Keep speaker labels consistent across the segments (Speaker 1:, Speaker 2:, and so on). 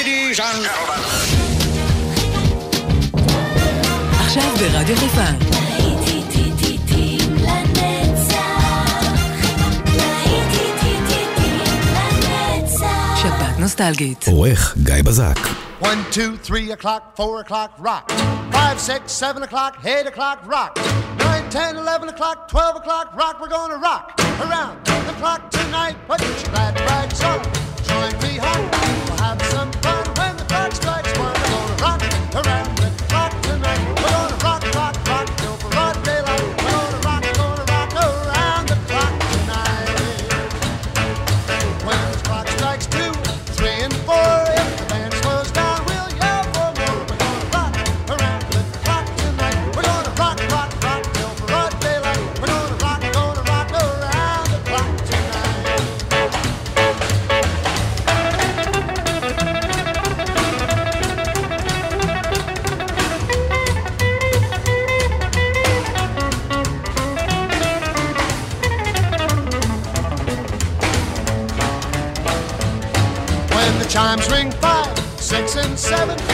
Speaker 1: Ladies and
Speaker 2: עכשיו ברדיו חיפה. שפעת נוסטלגית.
Speaker 3: עורך גיא בזק.
Speaker 4: 1, 2, 3 o'clock, 4 o'clock, rock. 5, 6, 7 o'clock, 8 o'clock, rock. 9, 10, 11 o'clock, 12 o'clock, rock. We're gonna rock around the clock tonight. Put your glad rags on. seven.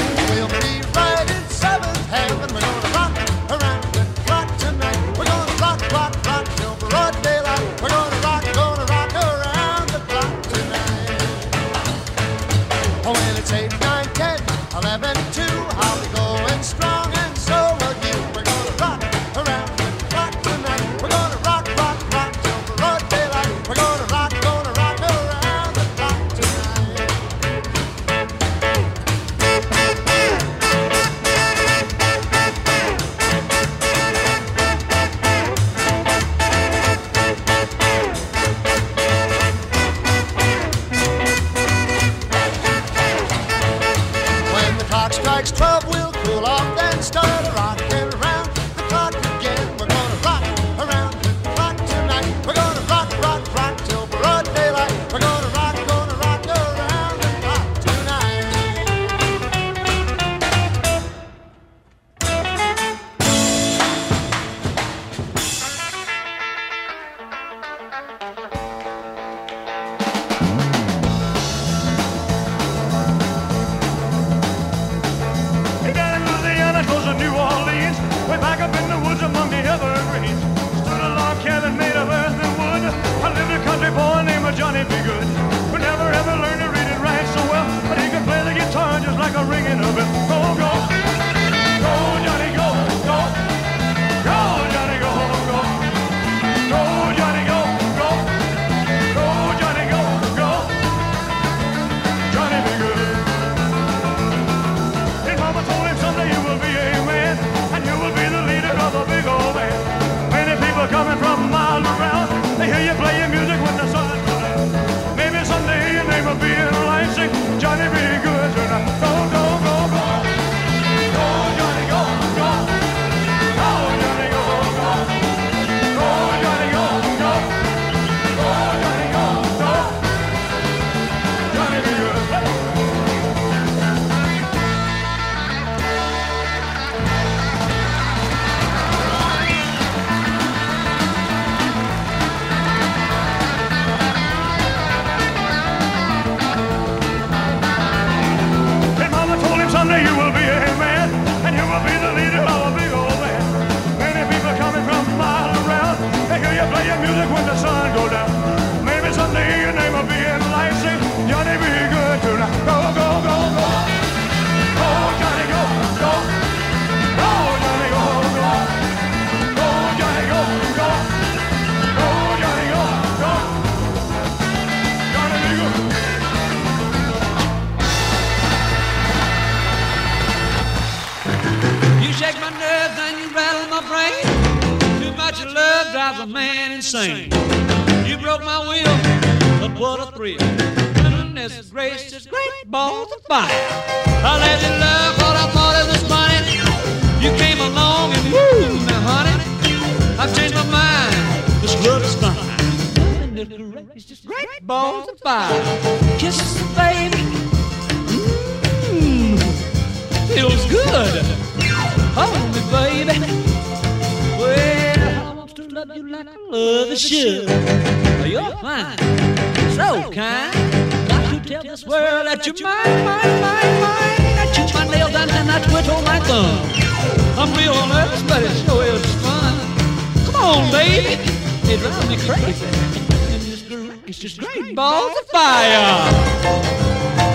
Speaker 5: Great, Great balls,
Speaker 6: balls, of fire.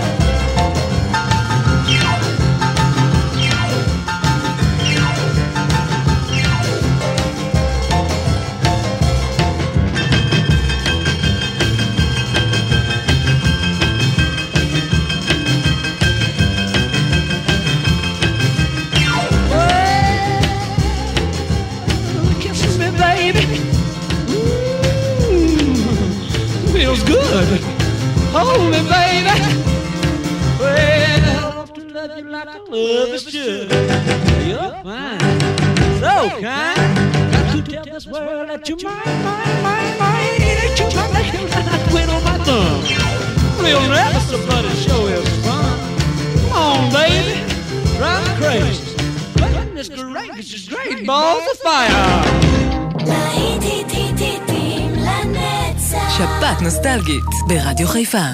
Speaker 6: We'll never somebody show is fun. Come on, baby, run crazy. Goodness is great balls of fire.
Speaker 7: שפעת נוסטלגית ברדיו חיפה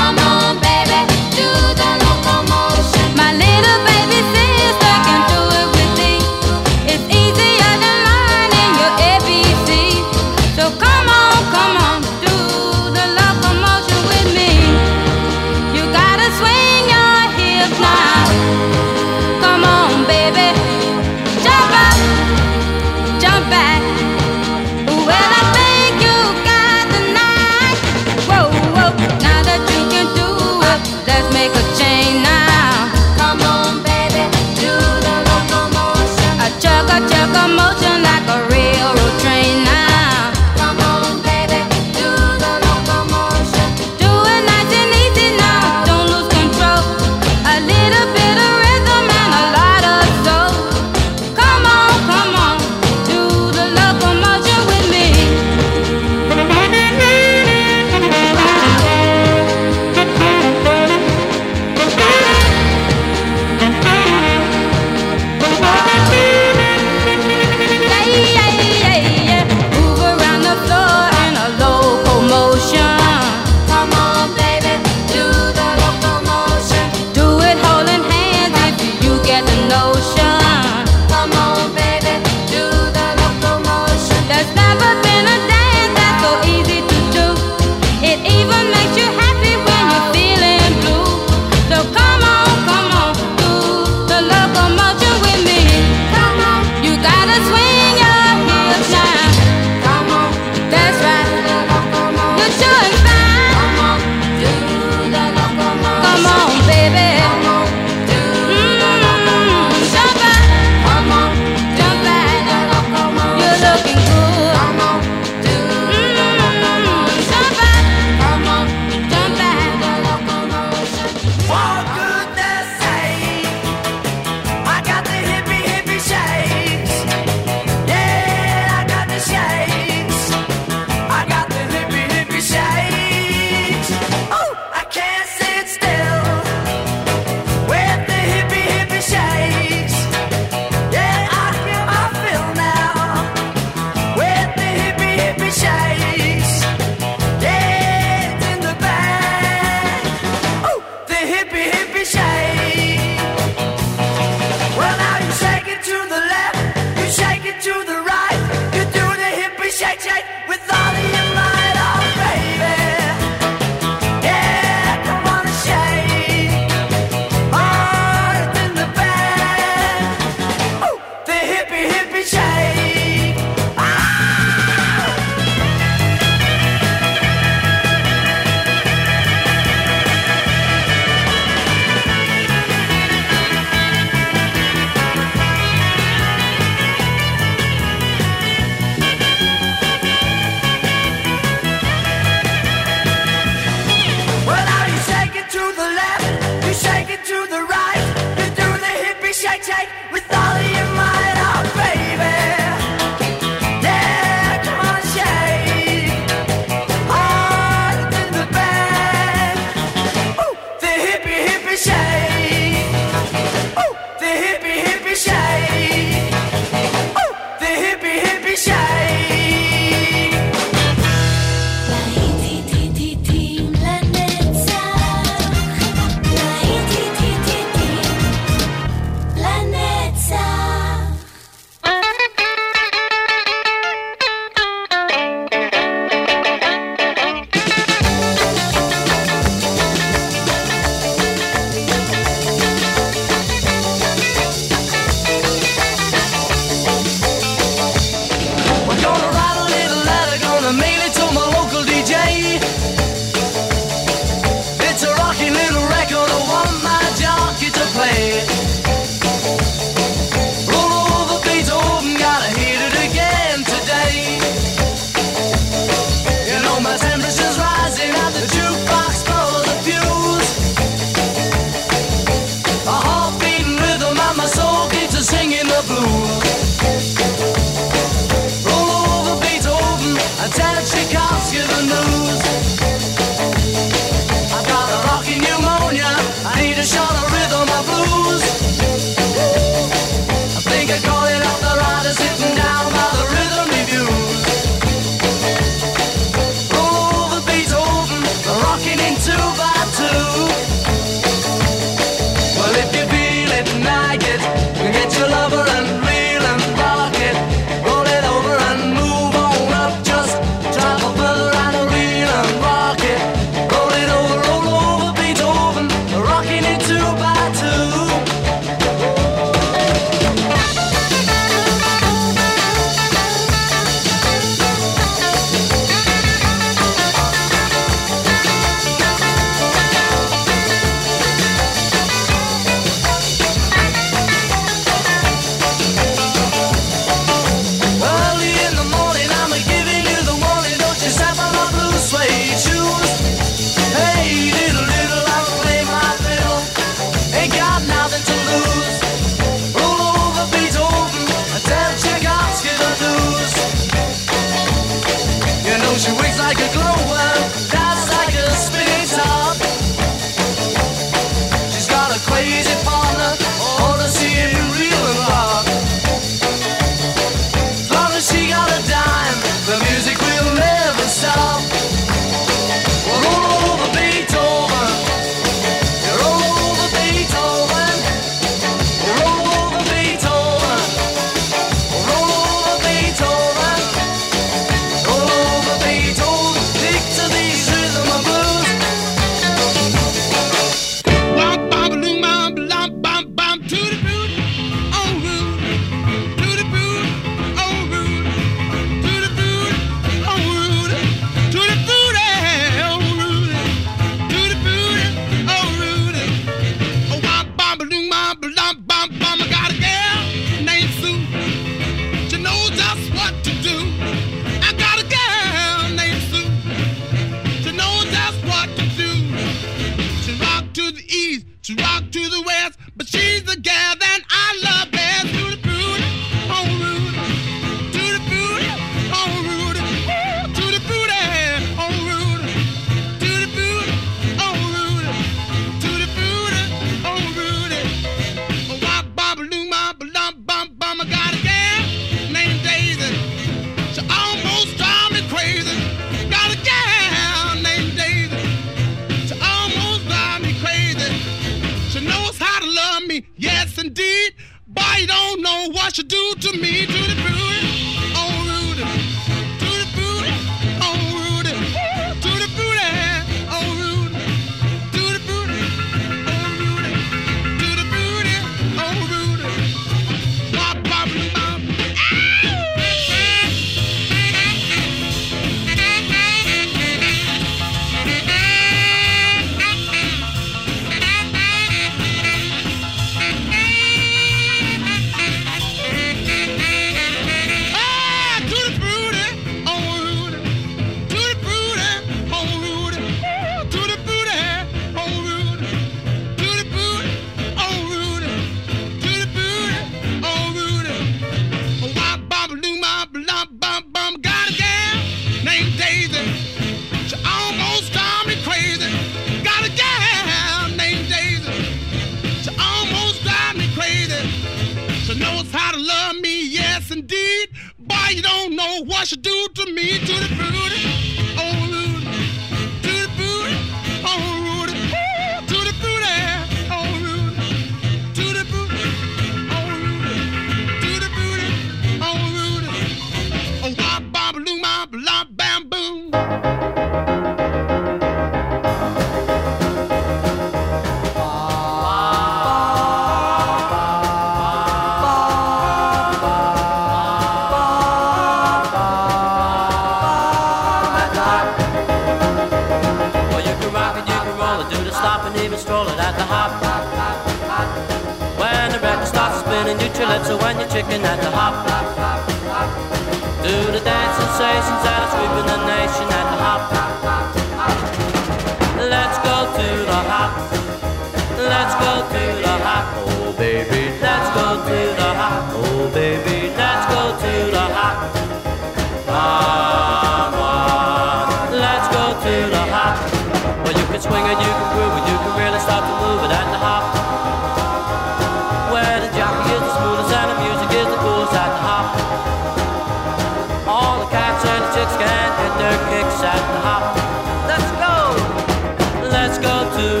Speaker 8: go to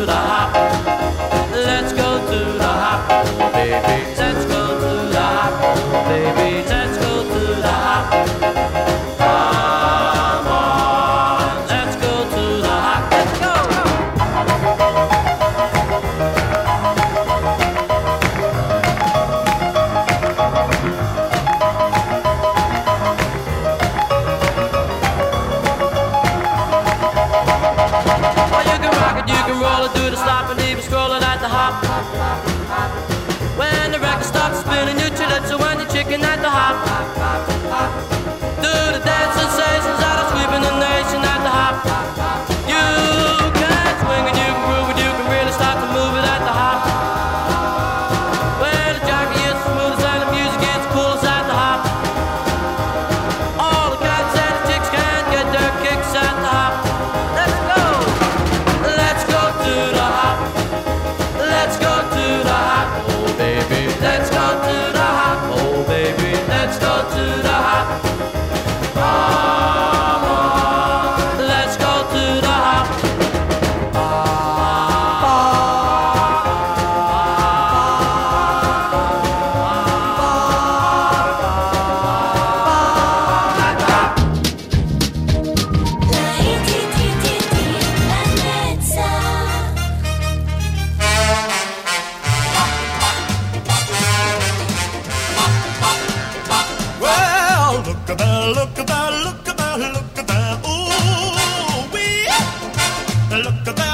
Speaker 9: Look at that,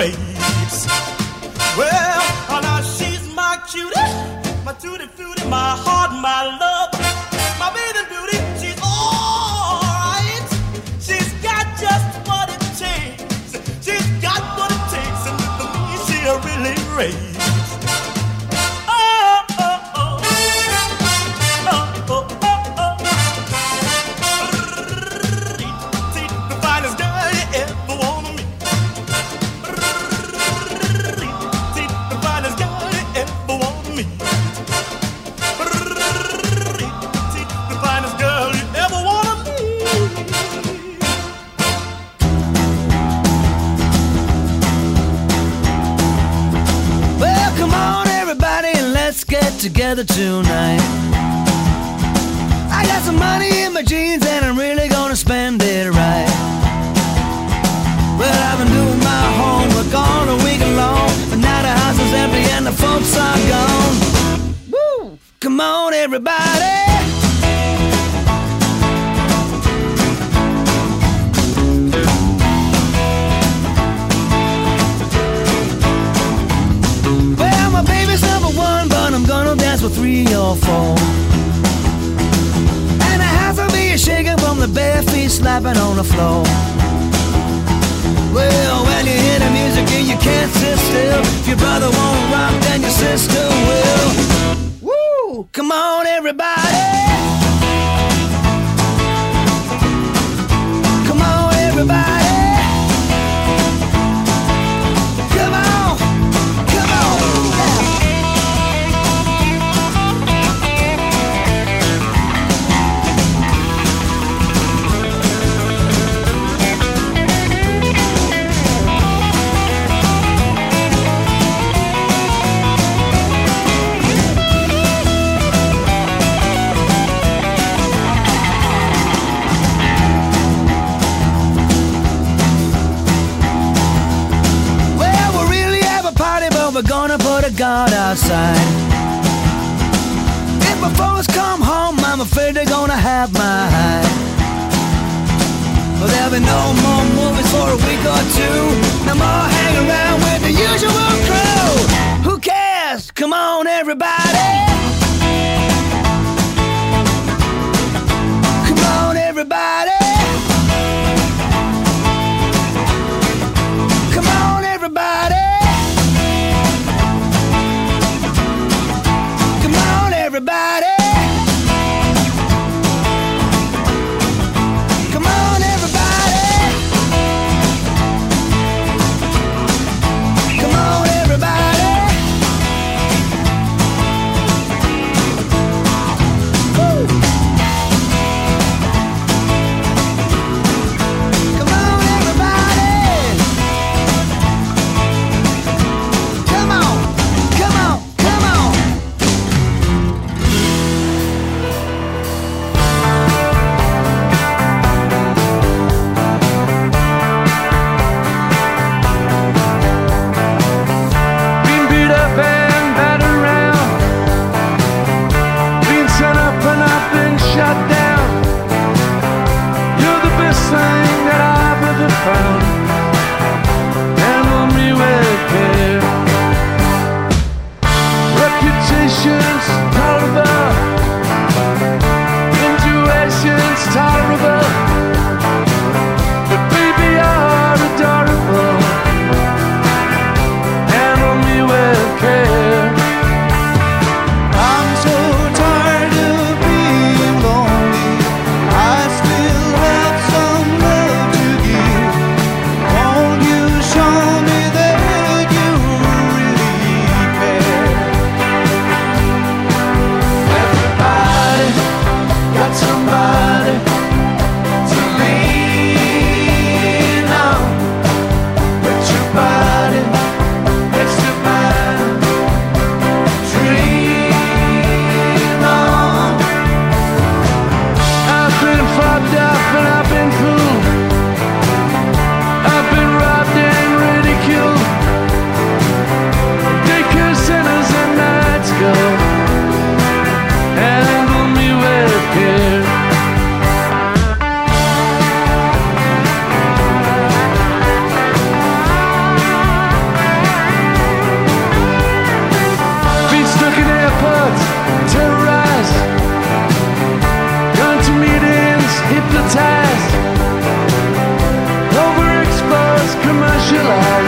Speaker 9: Well, Well, now she's my cutie, my tutti frutti, my heart, my love.
Speaker 4: together tonight. I got some money in my jeans and I'm really gonna spend it right. Well, I've been doing my homework all the week long, but now the house is empty and the folks are gone. Woo! Come on, everybody. your fault. And a half of be is shaking from the bare feet slapping on the floor. Well, when you hear the music and you can't sit still, if your brother won't rock, then your sister will. Woo! Come on, everybody. out outside.
Speaker 10: July.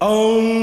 Speaker 10: Oh.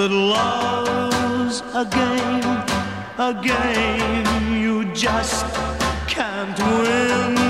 Speaker 10: that love's a game, a game you just can't win.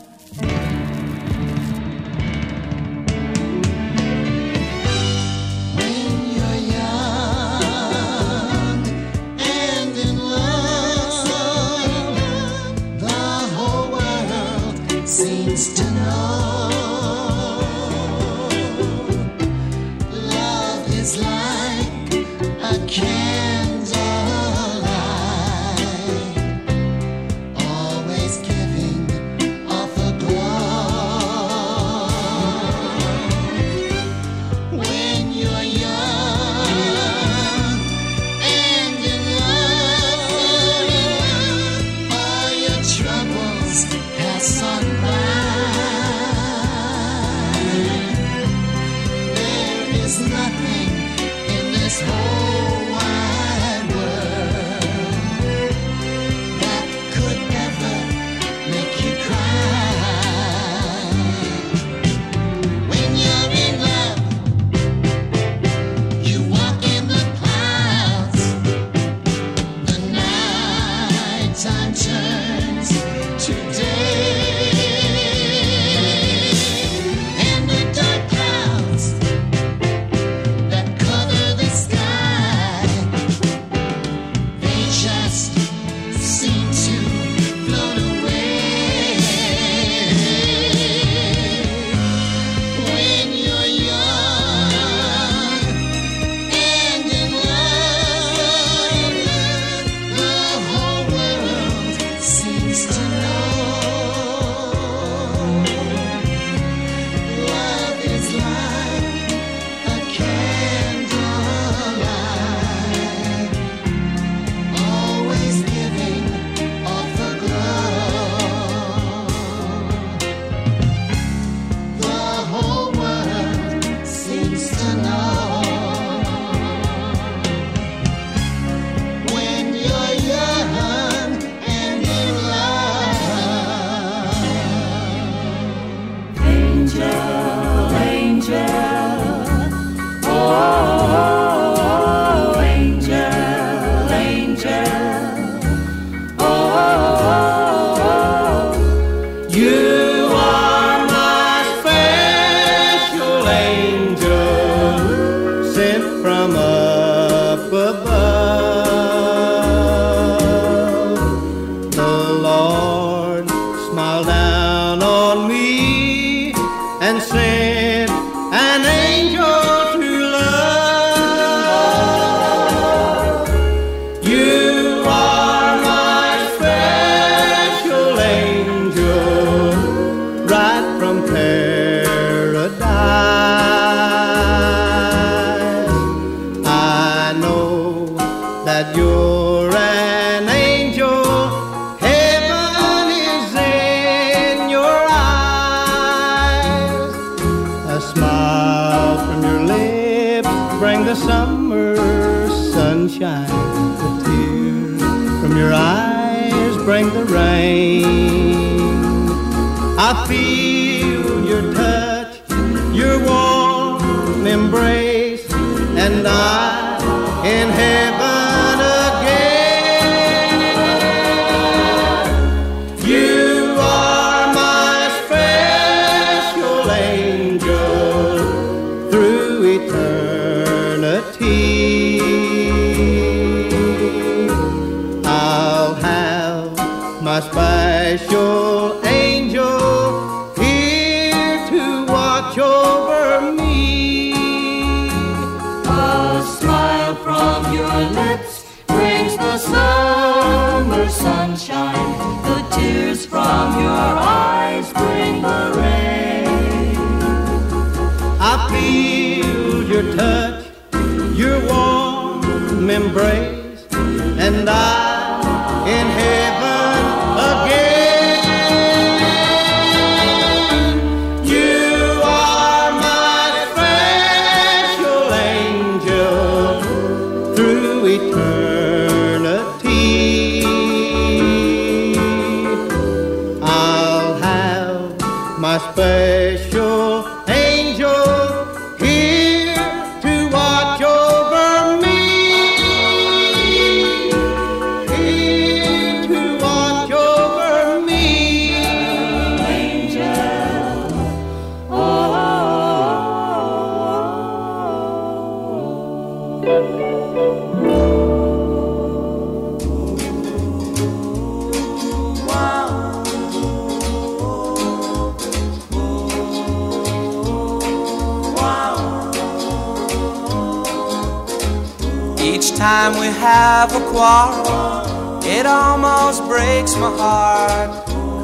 Speaker 6: Have
Speaker 4: a
Speaker 11: quarrel, it almost breaks my heart.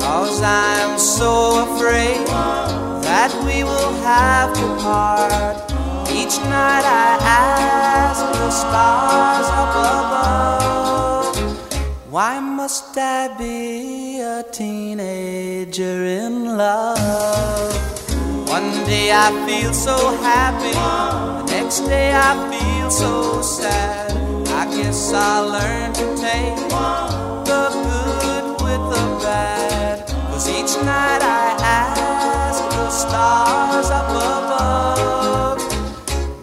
Speaker 11: Cause I'm so afraid that we will have to part. Each night I ask the stars up above, why must I be a teenager in love? One day I feel so happy, the next day I feel so sad. Guess I learned to take the good with the bad. Cause each night I ask the stars up above,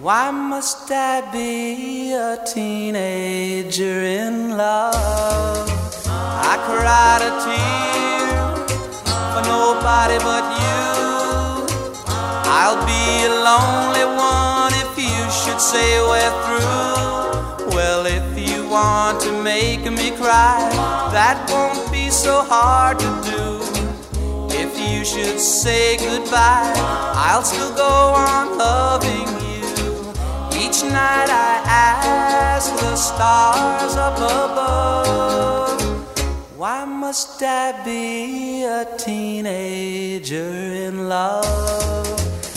Speaker 11: why must I be a teenager in love? I cried a tear for nobody but you. I'll be a lonely one if you should say we're through. Want to make me cry, that won't be so hard to do. If you should say goodbye, I'll still go on loving you. Each night I ask the stars up above. Why must I be a teenager in love?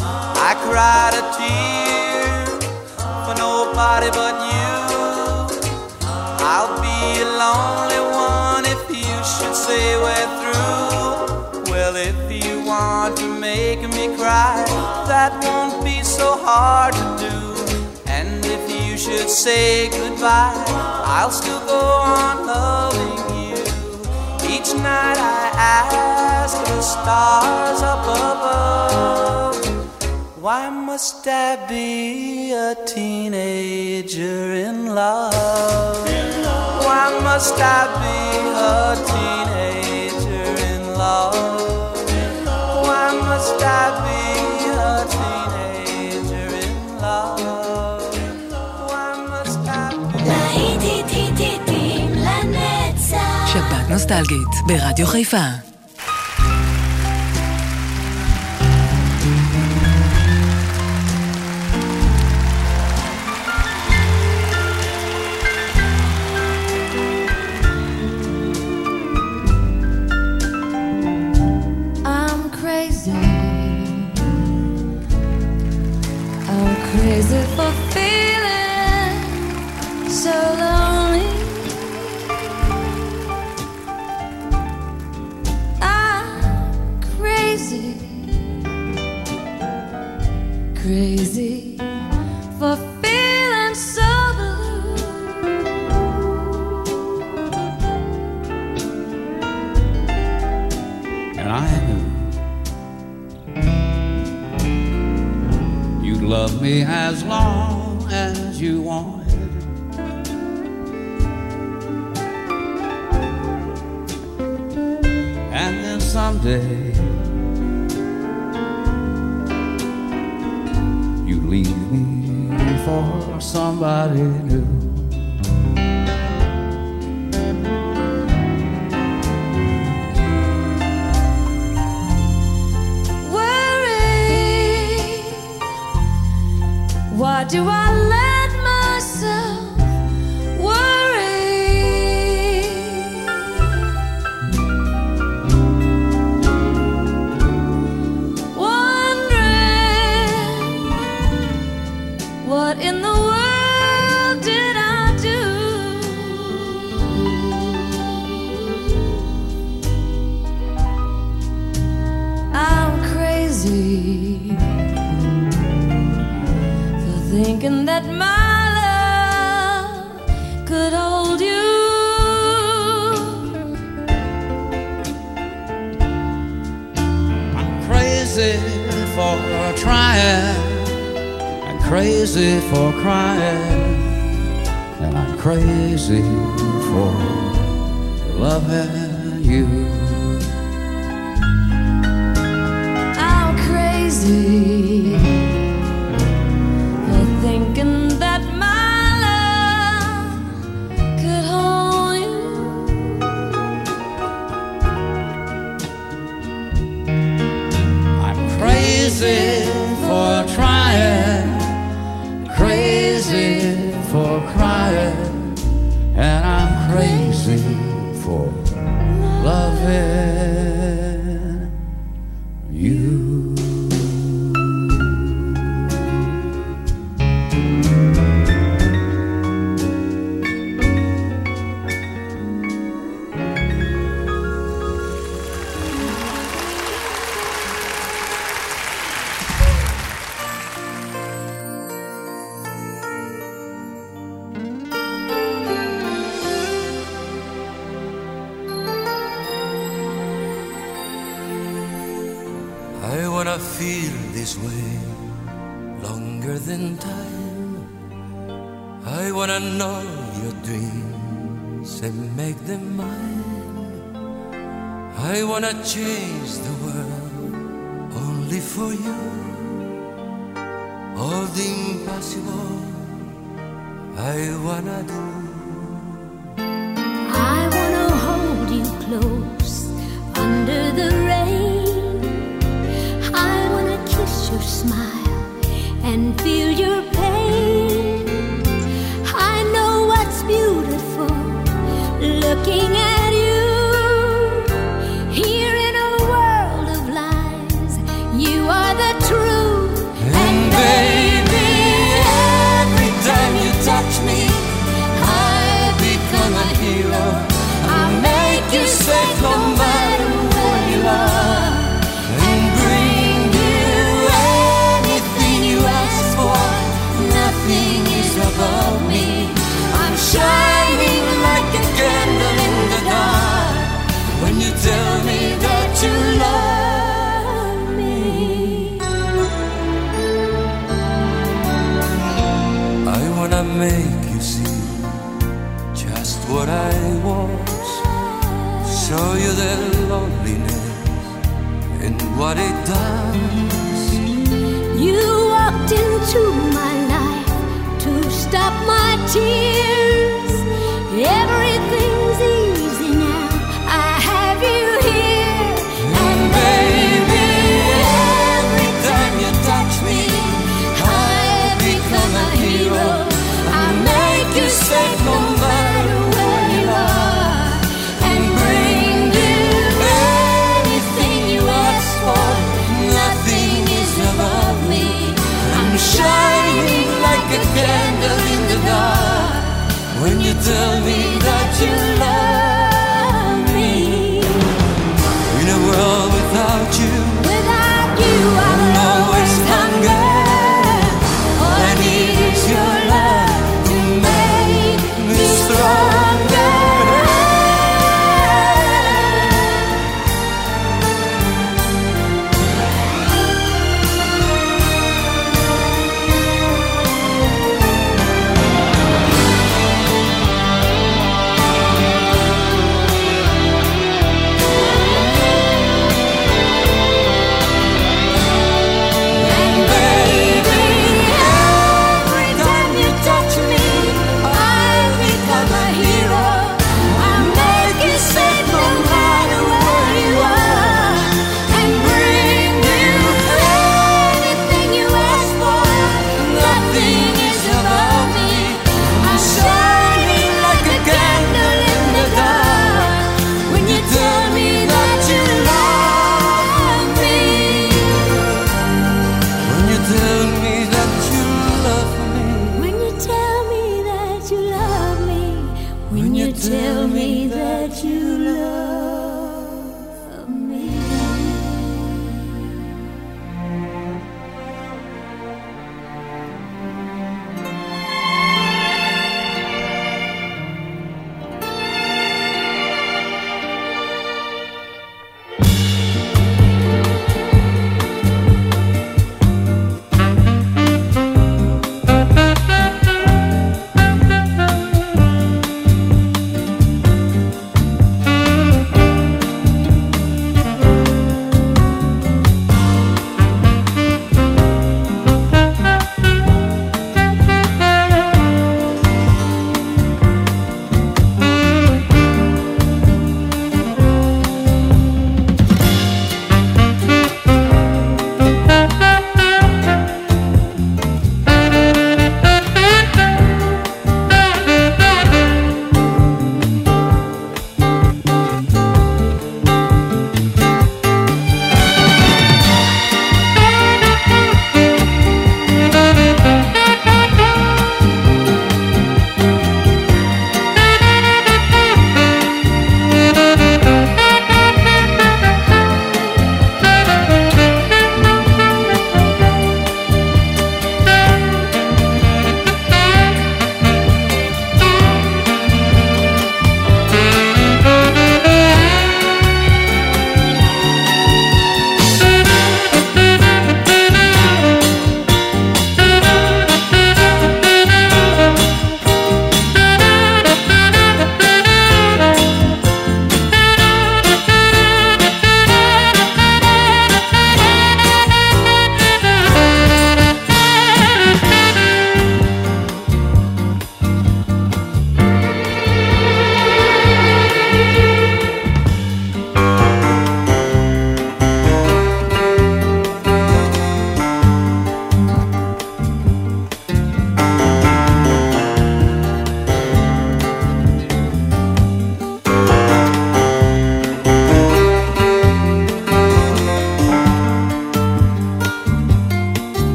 Speaker 11: I cried a tear for nobody but you. Lonely one if you should say we're through. Well, if you want to make me cry, that won't be so hard to do. And if you should say goodbye, I'll still go on loving you. Each night I ask the stars up above. Why must I be a teenager in love? Why must I be a teenager in love? Why must I be a teenager in love? Why must I be...
Speaker 12: להיטים לנצח.
Speaker 13: שבת נוסטלגית ברדיו חיפה.
Speaker 14: I'm crazy for feeling so lonely.
Speaker 6: And I'm crazy for loving you.
Speaker 14: I'm crazy you.